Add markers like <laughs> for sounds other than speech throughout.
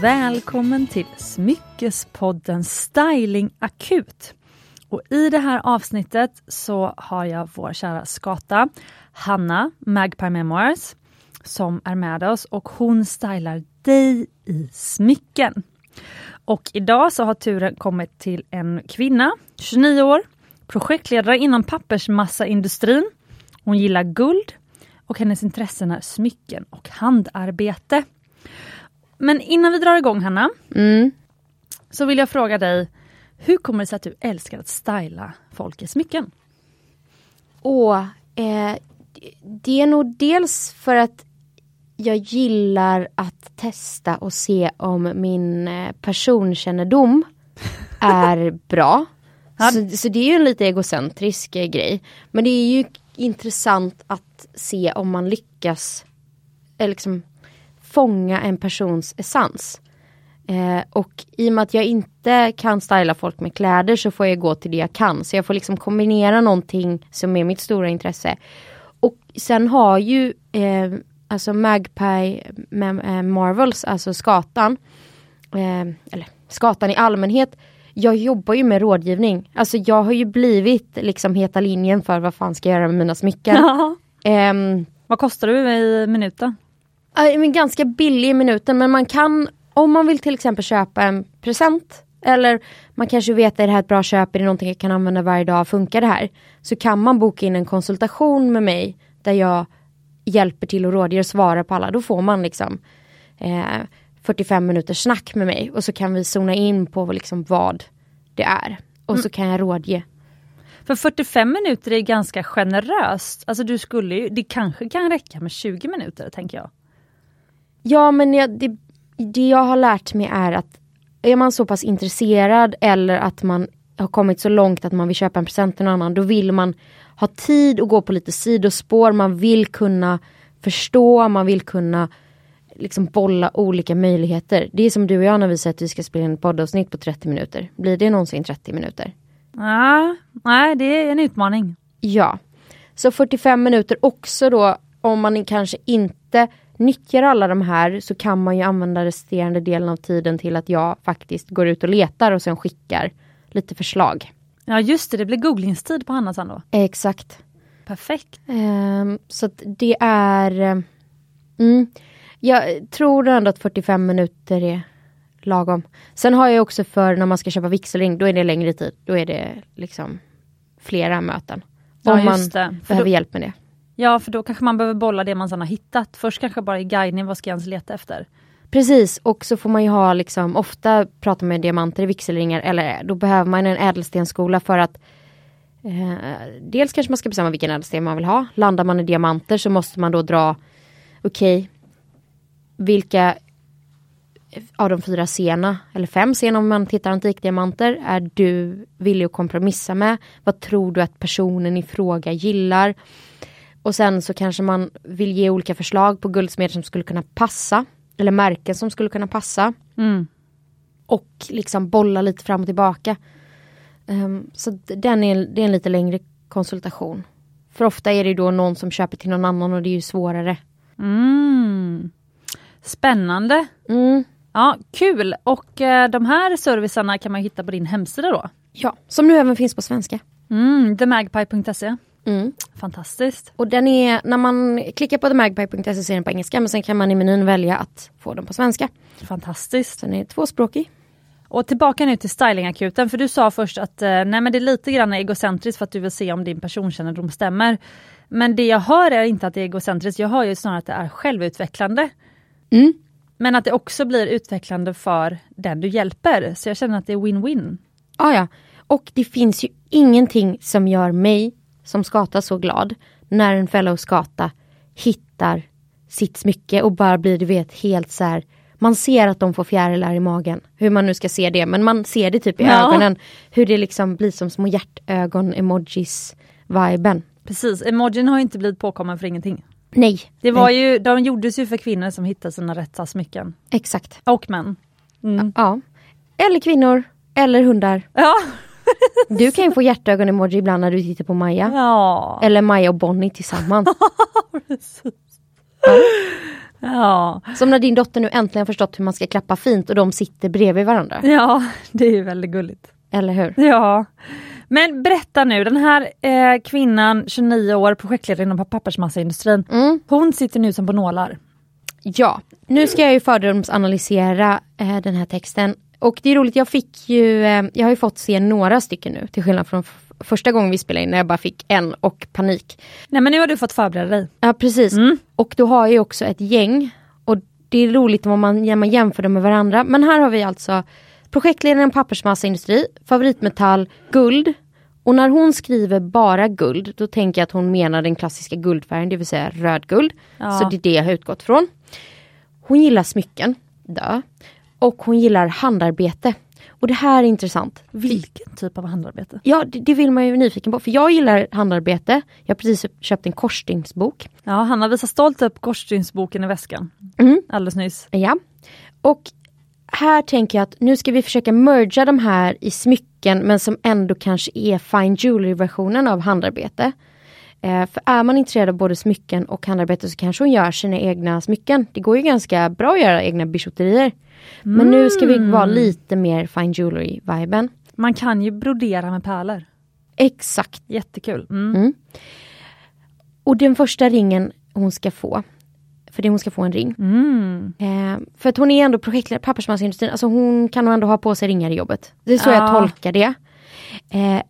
Välkommen till Smyckespodden Styling Akut. Och I det här avsnittet så har jag vår kära skata Hanna Magpie Memoirs som är med oss och hon stylar dig i smycken. Och idag så har turen kommit till en kvinna, 29 år, projektledare inom pappersmassaindustrin. Hon gillar guld och hennes intressen är smycken och handarbete. Men innan vi drar igång Hanna, Mm. så vill jag fråga dig, hur kommer det sig att du älskar att styla folk i smycken? Och eh, det är nog dels för att jag gillar att testa och se om min eh, personkännedom <laughs> är bra. Ja. Så, så det är ju en lite egocentrisk eh, grej. Men det är ju intressant att se om man lyckas eh, liksom, fånga en persons essens. Eh, och i och med att jag inte kan styla folk med kläder så får jag gå till det jag kan. Så jag får liksom kombinera någonting som är mitt stora intresse. Och sen har ju eh, alltså Magpie med, eh, Marvels, alltså skatan. Eh, eller skatan i allmänhet. Jag jobbar ju med rådgivning. Alltså jag har ju blivit liksom heta linjen för vad fan ska jag göra med mina smycken. Ehm, Vad kostar du i minuten? Men ganska billig i minuten men man kan om man vill till exempel köpa en present eller man kanske vet är det här ett bra köp, är det någonting jag kan använda varje dag, funkar det här? Så kan man boka in en konsultation med mig där jag hjälper till och rådger och svarar på alla. Då får man liksom eh, 45 minuters snack med mig och så kan vi zona in på liksom vad det är. Och så kan jag rådge. För 45 minuter är ganska generöst. Alltså du skulle ju, det kanske kan räcka med 20 minuter tänker jag. Ja men jag, det, det jag har lärt mig är att är man så pass intresserad eller att man har kommit så långt att man vill köpa en present till någon annan, då vill man ha tid att gå på lite sidospår, man vill kunna förstå, man vill kunna liksom bolla olika möjligheter. Det är som du och jag när vi säger att vi ska spela in ett poddavsnitt på 30 minuter. Blir det någonsin 30 minuter? Ah, nej, det är en utmaning. Ja. Så 45 minuter också då om man kanske inte nyttjar alla de här så kan man ju använda resterande delen av tiden till att jag faktiskt går ut och letar och sen skickar lite förslag. Ja just det, det blir googlingstid på Hanna sen då. Exakt. Perfekt. Ehm, så det är... eh, Mm, jag tror ändå att 45 minuter är lagom. Sen har jag också för när man ska köpa vigselring, då är det längre tid. Då är det liksom flera möten. Ja, Om man det. För behöver då- hjälp med det. Ja för då kanske man behöver bolla det man sedan har hittat. Först kanske bara i guidning, vad ska jag ens leta efter? Precis, och så får man ju ha liksom, ofta prata med diamanter i vigselringar eller eh, då behöver man en ädelstenskola för att eh, dels kanske man ska bestämma vilken ädelsten man vill ha. Landar man i diamanter så måste man då dra, okej, vilka av de fyra sena, eller fem sena om man tittar antikdiamanter, är du villig att kompromissa med? Vad tror du att personen i fråga gillar? Och sen så kanske man vill ge olika förslag på guldsmed som skulle kunna passa. Eller märken som skulle kunna passa. Mm. Och liksom bolla lite fram och tillbaka. Ehm, så den är, det är en lite längre konsultation. För ofta är det då någon som köper till någon annan och det är ju svårare. Mm. Spännande. Mm. Ja, kul! Och eh, de här servicerna kan man hitta på din hemsida då? Ja, som nu även finns på svenska. Mm, themagpie.se. Mm. Fantastiskt. Och den är, när man klickar på themagpie.se så är den på engelska men sen kan man i menyn välja att få den på svenska. Fantastiskt. Den är tvåspråkig. Och tillbaka nu till stylingakuten, för du sa först att eh, nej men det är lite grann egocentriskt för att du vill se om din personkännedom stämmer. Men det jag hör är inte att det är egocentriskt, jag hör ju snarare att det är självutvecklande. Mm. Men att det också blir utvecklande för den du hjälper. Så jag känner att det är win-win. Ah, ja. Och det finns ju ingenting som gör mig som skata så glad när en fellow skata hittar sitt smycke och bara blir du vet helt så här. Man ser att de får fjärilar i magen. Hur man nu ska se det men man ser det typ i Ja. ögonen. Hur det liksom blir som små hjärtögon emojis viben. Precis, emojin har inte blivit påkommen för ingenting. Nej. Det var Nej. ju, de gjordes ju för kvinnor som hittade sina rätta smycken. Exakt. Och män. Mm. Ja. Eller kvinnor. Eller hundar. Ja. Du kan ju få hjärtögon emoji ibland när du tittar på Maja. ja. Eller Maja och Bonnie tillsammans. <laughs> Ja. Som när din dotter nu äntligen förstått hur man ska klappa fint och de sitter bredvid varandra. ja, det är ju väldigt gulligt. Eller hur? Ja. Men berätta nu, den här eh, kvinnan, 29 år, projektledare inom pappersmassaindustrin. Mm. Hon sitter nu som på nålar. Ja, nu ska jag ju fördomsanalysera eh, den här texten. Och det är roligt, jag fick ju, eh, jag har ju fått se några stycken nu till skillnad från första gången vi spelade in när jag bara fick en och panik. Nej men nu har du fått förbereda dig. Ja precis, Mm. och då har ju också ett gäng. Och det är roligt om man, när man jämför dem med varandra. Men här har vi alltså projektledaren pappersmassaindustri, favoritmetall, guld. Och när hon skriver bara guld, då tänker jag att hon menar den klassiska guldfärgen, det vill säga rödguld. Ja. Så det är det jag har utgått från. Hon gillar smycken, dö. Och hon gillar handarbete. Och det här är intressant. Vilken typ av handarbete? Ja, det, det vill man ju nyfiken på. För jag gillar handarbete. Jag har precis köpt en korsstygnsbok. Ja, Hanna visar stolt upp korsstygnsboken i väskan. Mm. Alldeles nyss. Ja. Och här tänker jag att nu ska vi försöka mergea de här i smycken men som ändå kanske är fine jewelry-versionen av handarbete. Eh, för är man intresserad av både smycken och handarbete så kanske hon gör sina egna smycken. Det går ju ganska bra att göra egna bijouterier. Men nu ska vi vara lite mer fine jewelry-viben. Man kan ju brodera med pärlor. Exakt. Jättekul. Mm. Mm. Och den första ringen hon ska få, för det hon ska få en ring. Mm. Eh, för att hon är ändå projektledare pappersmassaindustrin, alltså hon kan nog ändå ha på sig ringar i jobbet. Det är så Ja. jag tolkar det. Eh,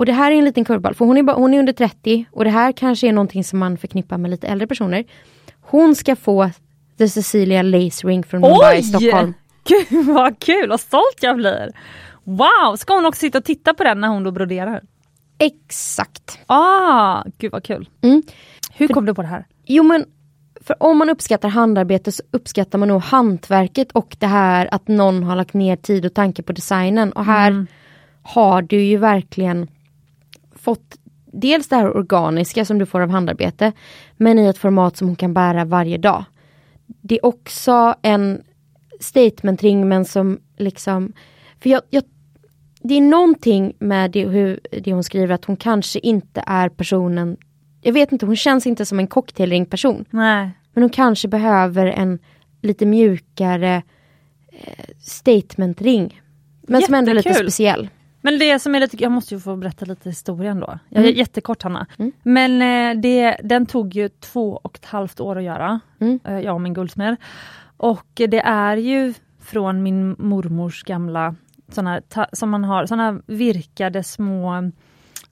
och det här är en liten kurvball, för hon är, bara, hon är under 30 och det här kanske är någonting som man förknippar med lite äldre personer. Hon ska få The Cecilia Lace Ring från Mumbai, Stockholm. <laughs> Gud vad kul, vad stolt jag blir! Wow, ska hon också sitta och titta på den när hon då broderar? Exakt. Ah, gud vad kul. Mm. Hur kom du på det här? Jo men, för om man uppskattar handarbete så uppskattar man nog hantverket och det här att någon har lagt ner tid och tanke på designen. Och här har du ju verkligen fått dels det här organiska som du får av handarbete, men i ett format som hon kan bära varje dag. Det är också en statementring men som liksom, för jag, jag det är någonting med det, hur, det hon skriver att hon kanske inte är personen jag vet inte, hon känns inte som en cocktailring person. Nej. Men hon kanske behöver en lite mjukare eh, statementring. Men som ändå är lite Jättekul. speciell. Men det som är lite, jag måste ju få berätta lite historien då. Jag, Mm. Jättekort Hanna. Mm. Men eh, det, den tog ju två och ett halvt år att göra, Mm. eh, jag och min guldsmed. Och det är ju från min mormors gamla, såna, ta, som man har, såna virkade små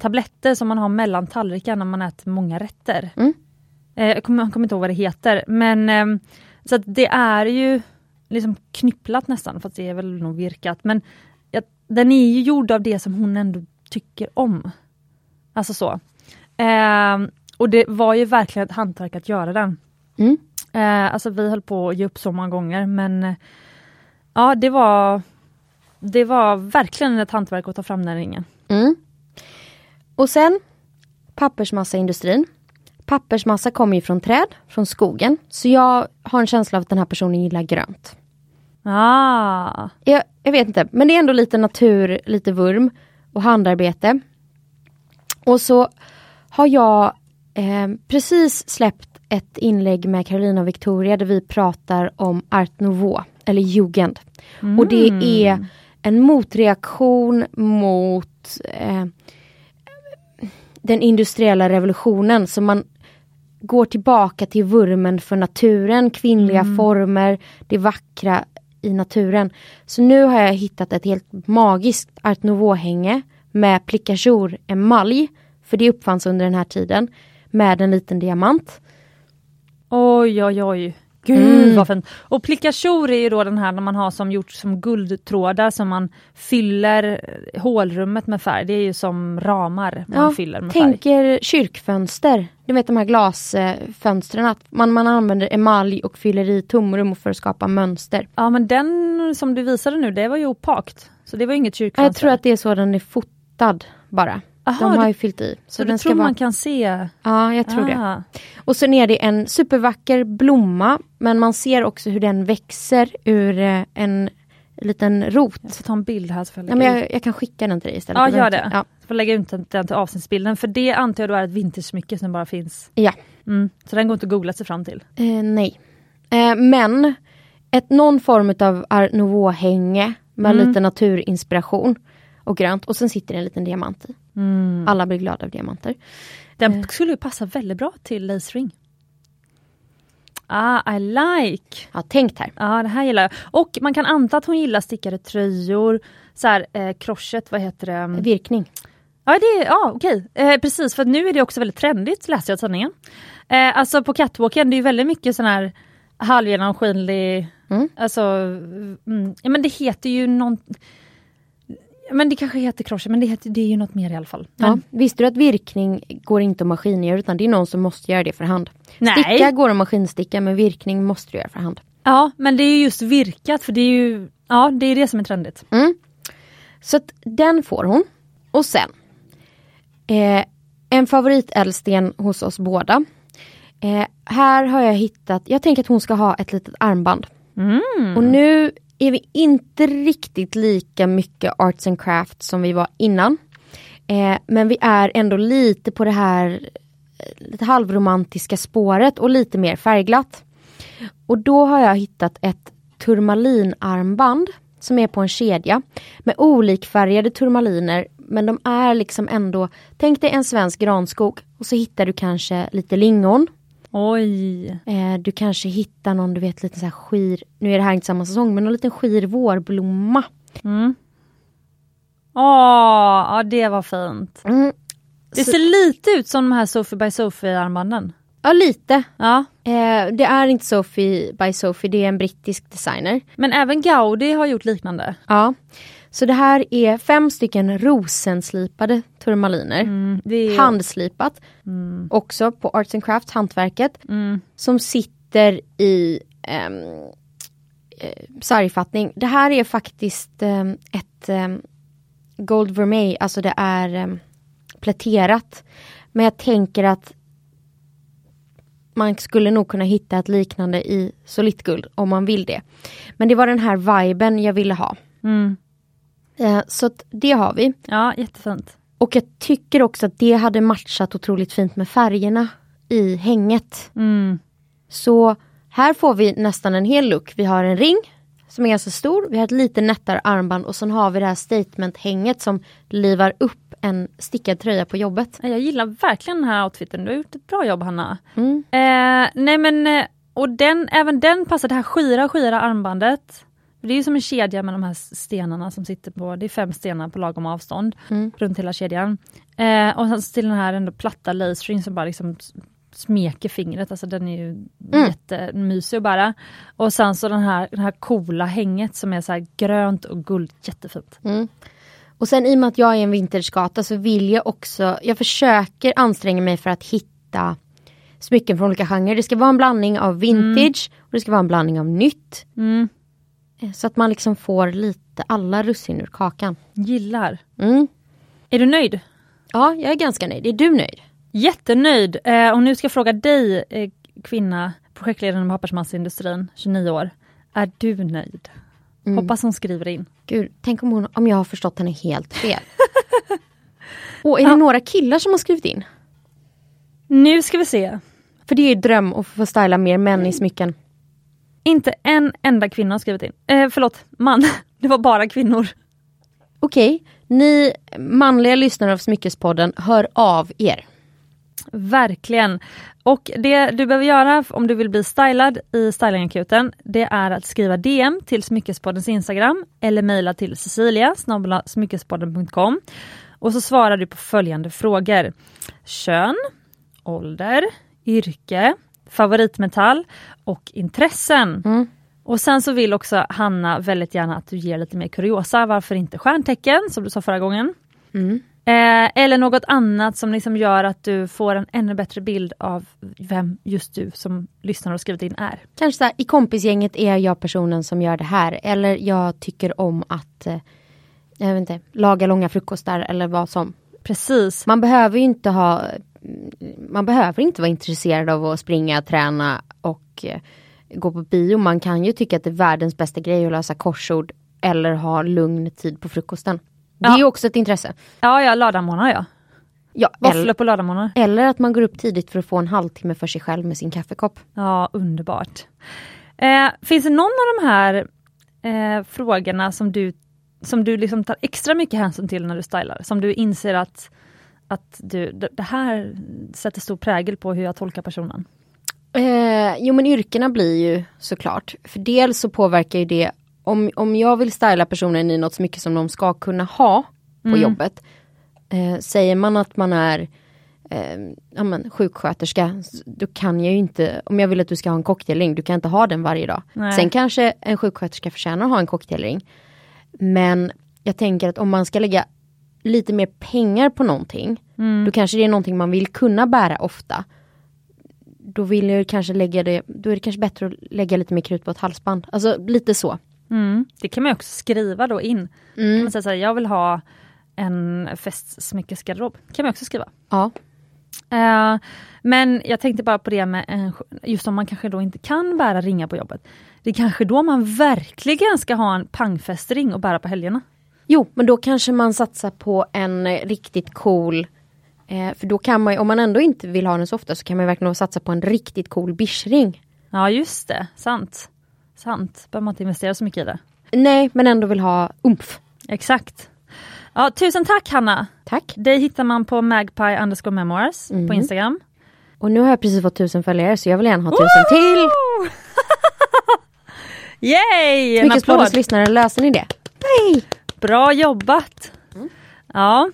tabletter som man har mellan tallrikar när man äter många rätter. Mm. Eh, jag, kommer, jag kommer inte ihåg vad det heter, men eh, så att det är ju liksom knypplat nästan, fast det är väl nog virkat. Men den är ju gjord av det som hon ändå tycker om. Alltså så. Eh, och det var ju verkligen ett hantverk att göra den. Mm. Eh, alltså vi höll på att ge upp så många gånger men eh, ja det var det var verkligen ett hantverk att ta fram den ringen. Mm. Och sen pappersmassaindustrin. Pappersmassa kommer ju från träd, från skogen. Så jag har en känsla av att den här personen gillar grönt. Ah, Jag, jag vet inte, men det är ändå lite natur, lite vurm och handarbete. Och så har jag eh, precis släppt ett inlägg med Carolina och Victoria där vi pratar om Art Nouveau, eller Jugend. Och det är en motreaktion mot eh, den industriella revolutionen. Så man går tillbaka till vurmen för naturen, kvinnliga former, det vackra i naturen. Så nu har jag hittat ett helt magiskt art nouveau-hänge med plikajour emalj, för det uppfanns under den här tiden, med en liten diamant. Oj oj oj. Gud Mm. vad fint. Och plicajour är ju då den här när man har som gjort som guldtrådar som man fyller eh, hålrummet med färg. Det är ju som ramar man Ja, fyller med färg. Tänker kyrkfönster, du vet de här glasfönstren, att man, man använder emalj och fyller i tomrum för att skapa mönster. Ja men den som du visade nu det var ju opakt. Så det var inget kyrkfönster. Jag tror att det är så den är fotad bara. Aha, de har du- ju fyllt i. Så, du den tror ska vara... man kan se? Ja, jag tror det. Ah. Och sen är det en supervacker blomma, men man ser också hur den växer ur eh, en liten rot. Jag ska ta en bild här så jag Ja, men jag, jag kan skicka den till dig istället. Ja, Du gör det. inte- Jag får lägga ut den, till avsnittsbilden för det antar jag då är ett vintersmycke som bara finns. Ja. Mm. Så den går inte att googla sig fram till. ja. Eh, nej. Eh, men ett, någon form av art nouveau-hänge med Mm. lite naturinspiration och grönt och sen sitter det en liten diamant i. Mm. Alla blir glada av diamanter. Den skulle ju passa väldigt bra till lace ring. Ah, I like! Ja, tänkt här. Ja, det här gillar jag. Och man kan anta att hon gillar stickade tröjor, så här, eh, krochet, vad heter det? Virkning. Ja, det ja okej. Eh, precis, för nu är det också väldigt trendigt läste jag i tidningen. Eh, alltså på catwalken, det är väldigt mycket sån här halvgenomskinlig, Mm. alltså, mm, ja men det heter ju någon men det kanske heter crochet, men det, heter, det är ju något mer i alla fall. Ja. Visste du att virkning går inte att maskingöra utan det är någon som måste göra det för hand. nej. Sticka går att maskinsticka men virkning måste du göra för hand. Ja, men det är ju just virkat, för det är ju, ja det är det som är trendigt. Mm. Så att den får hon. Och sen eh, en favoritädelsten hos oss båda. Eh, här har jag hittat, jag tänker att hon ska ha ett litet armband. Mm. Och nu är vi inte riktigt lika mycket arts and crafts som vi var innan. Eh, men vi är ändå lite på det här eh, lite halvromantiska spåret och lite mer färgglatt. Och då har jag hittat ett turmalinarmband som är på en kedja med olikfärgade turmaliner men de är liksom ändå, tänk dig en svensk granskog och så hittar du kanske lite lingon. Oj. Eh, du kanske hittar någon, du vet lite så här skir, nu är det här inte samma säsong, men någon liten skir vårblomma. Mm. Åh, ja det var fint. Mm. Det Så- ser lite ut som de här Sophie by Sophie armbanden. Ja, lite. Ja, Eh, det är inte Sophie by Sophie, det är en brittisk designer. men även Gaudi har gjort liknande. Ja. Så det här är fem stycken rosenslipade turmaliner. Mm, är, Handslipat. Mm, Också på Arts and Crafts, hantverket. mm, Som sitter i eh, sargfattning. Det här är faktiskt ehm, ett ehm, Gold Vermeil, alltså det är um, pläterat. Men jag tänker att man skulle nog kunna hitta ett liknande i solitguld om man vill det. Men det var den här viben jag ville ha. mm. Eh, så det har vi. Ja, jättefint. Och jag tycker också att det hade matchat otroligt fint med färgerna i hänget. Mm. Så här får vi nästan en hel look. Vi har en ring som är ganska stor. Vi har ett lite nättare armband och sen har vi det här statement-hänget som livar upp en stickad tröja på jobbet. Jag gillar verkligen den här outfiten. Du har gjort ett bra jobb Hanna. Mm. Eh, nej men, eh, och den, även den passar, det här skira skira armbandet. Det är ju som en kedja med de här stenarna som sitter på, det är fem stenar på lagom avstånd Mm. runt hela kedjan. Eh, och sen till den här ändå platta lace string som bara liksom smeker fingret, alltså den är ju Mm. jättemysig att bära. Och sen så den här, den här coola hänget som är så grönt och guld, jättefint. Mm. Och sen i och med att jag är en vintagegata så vill jag också, jag försöker anstränga mig för att hitta smycken från olika genrer. Det ska vara en blandning av vintage och det ska vara en blandning av nytt. Mm, Eh, Så att man liksom får lite alla russin ur kakan. gillar. Mm. Är du nöjd? Ja, jag är ganska nöjd. Är du nöjd? Jättenöjd! Eh, och nu ska jag fråga dig, eh, kvinna, projektledare inom pappersmasseindustrin, 29 år. Är du nöjd? Mm. Hoppas hon skriver in. Gud, tänk om, hon, om jag har förstått henne helt fel. <laughs> Och är Ja. det några killar som har skrivit in? Nu ska vi se. För det är ju dröm att få styla mer män i smycken. Inte en enda kvinna har skrivit in. Eh, förlåt, man. <laughs> Det var bara kvinnor. Okej, ni manliga lyssnare av Smyckespodden, hör av er. Verkligen. Och det du behöver göra om du vill bli stylad i stylingakuten, det är att skriva DM till Smyckespoddens Instagram eller mejla till Cecilia smyckespodden.com och så svarar du på följande frågor. Kön, ålder, yrke, favoritmetall och intressen. Mm. Och sen så vill också Hanna väldigt gärna att du ger lite mer kuriosa, varför inte stjärntecken som du sa förra gången. Mm. Eh, eller något annat som liksom gör att du får en ännu bättre bild av vem just du som lyssnar och skrivit in är. Kanske så här, i kompisgänget är jag personen som gör det här. Eller jag tycker om att eh, jag vet inte, laga långa frukostar eller vad som. Precis. Man behöver ju inte ha Man behöver inte vara intresserad av att springa, träna och eh, gå på bio. Man kan ju tycka att det är världens bästa grej att lösa korsord eller ha lugn tid på frukosten. Det är Ja. ju också ett intresse. Ja, ja, lördagsmorgnar ja. Ja, Våfflor på lördagmorgnar. eller att man går upp tidigt för att få en halvtimme för sig själv med sin kaffekopp. Ja, underbart. Eh, finns det någon av de här eh, frågorna som du, som du liksom tar extra mycket hänsyn till när du stylar? Som du inser att, att du, det det här sätter stor prägel på hur jag tolkar personen? Eh, jo men yrkena blir ju såklart. För dels så påverkar ju det om, om jag vill styla personen i något smycke som de ska kunna ha på Mm. jobbet. Eh, säger man att man är eh, ja, men, sjuksköterska, då kan jag ju inte, om jag vill att du ska ha en cocktailring, du kan inte ha den varje dag. Nej. Sen kanske en sjuksköterska förtjänar att ha en cocktailring. Men jag tänker att om man ska lägga lite mer pengar på någonting, Mm. då kanske det är någonting man vill kunna bära ofta. Då vill jag kanske lägga det, då är det kanske bättre att lägga lite mer krut på ett halsband. Alltså lite så. Mm. Det kan man också skriva då in. Mm. man säga så här, jag vill ha en festsmyckesgarderob. kan man också skriva. Ja. Eh, men jag tänkte bara på det med en, just om man kanske då inte kan bära ringar på jobbet. Det är kanske då man verkligen ska ha en pangfestring och bära på helgerna. Jo, men då kanske man satsar på en riktigt cool eh, för då kan man ju, om man ändå inte vill ha den så ofta så kan man verkligen satsa på en riktigt cool bischring. Ja just det, sant. Sant, behöver man inte investera så mycket i det. Nej, men ändå vill ha umf. Exakt. Ja, tusen tack Hanna! Tack. Dig hittar man på magpie underscore memoirs Mhm. på Instagram. Och nu har jag precis fått tusen följare så jag vill gärna ha tusen till. <laughs> Yay! En Smyckespoddens lyssnare, löser ni det? Nej! Bra jobbat! Ja.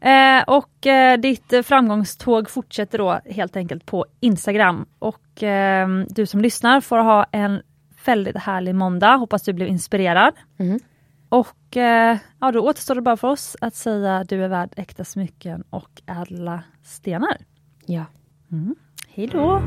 Eh, och eh, ditt framgångståg fortsätter då helt enkelt på Instagram. Och eh, du som lyssnar får ha en väldigt härlig måndag. Hoppas du blev inspirerad. Mm. Och eh, ja, då återstår det bara för oss att säga du är värd äkta smycken och ädla stenar. Ja. Mm. Hej då!